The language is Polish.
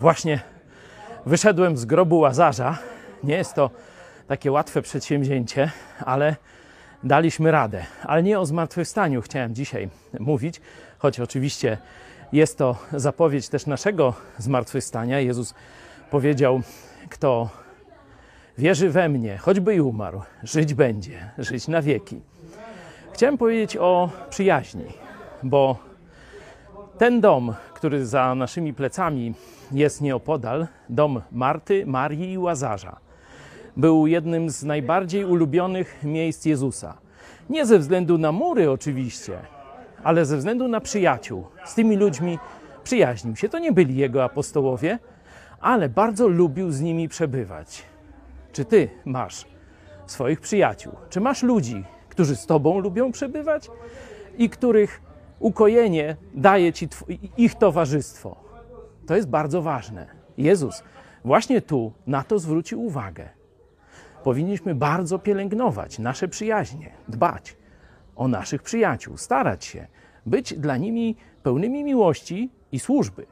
Właśnie wyszedłem z grobu łazarza. Nie jest to takie łatwe przedsięwzięcie, ale daliśmy radę. Ale nie o zmartwychwstaniu chciałem dzisiaj mówić, choć oczywiście jest to zapowiedź też naszego zmartwychwstania. Jezus powiedział: Kto wierzy we mnie, choćby i umarł, żyć będzie, żyć na wieki. Chciałem powiedzieć o przyjaźni, bo ten dom, który za naszymi plecami jest nieopodal, dom Marty, Marii i Łazarza, był jednym z najbardziej ulubionych miejsc Jezusa. Nie ze względu na mury, oczywiście, ale ze względu na przyjaciół. Z tymi ludźmi przyjaźnił się. To nie byli jego apostołowie, ale bardzo lubił z nimi przebywać. Czy ty masz swoich przyjaciół? Czy masz ludzi, którzy z tobą lubią przebywać i których ukojenie daje ci ich towarzystwo? To jest bardzo ważne. Jezus właśnie tu na to zwrócił uwagę. Powinniśmy bardzo pielęgnować nasze przyjaźnie, dbać o naszych przyjaciół, starać się być dla nimi pełnymi miłości i służby.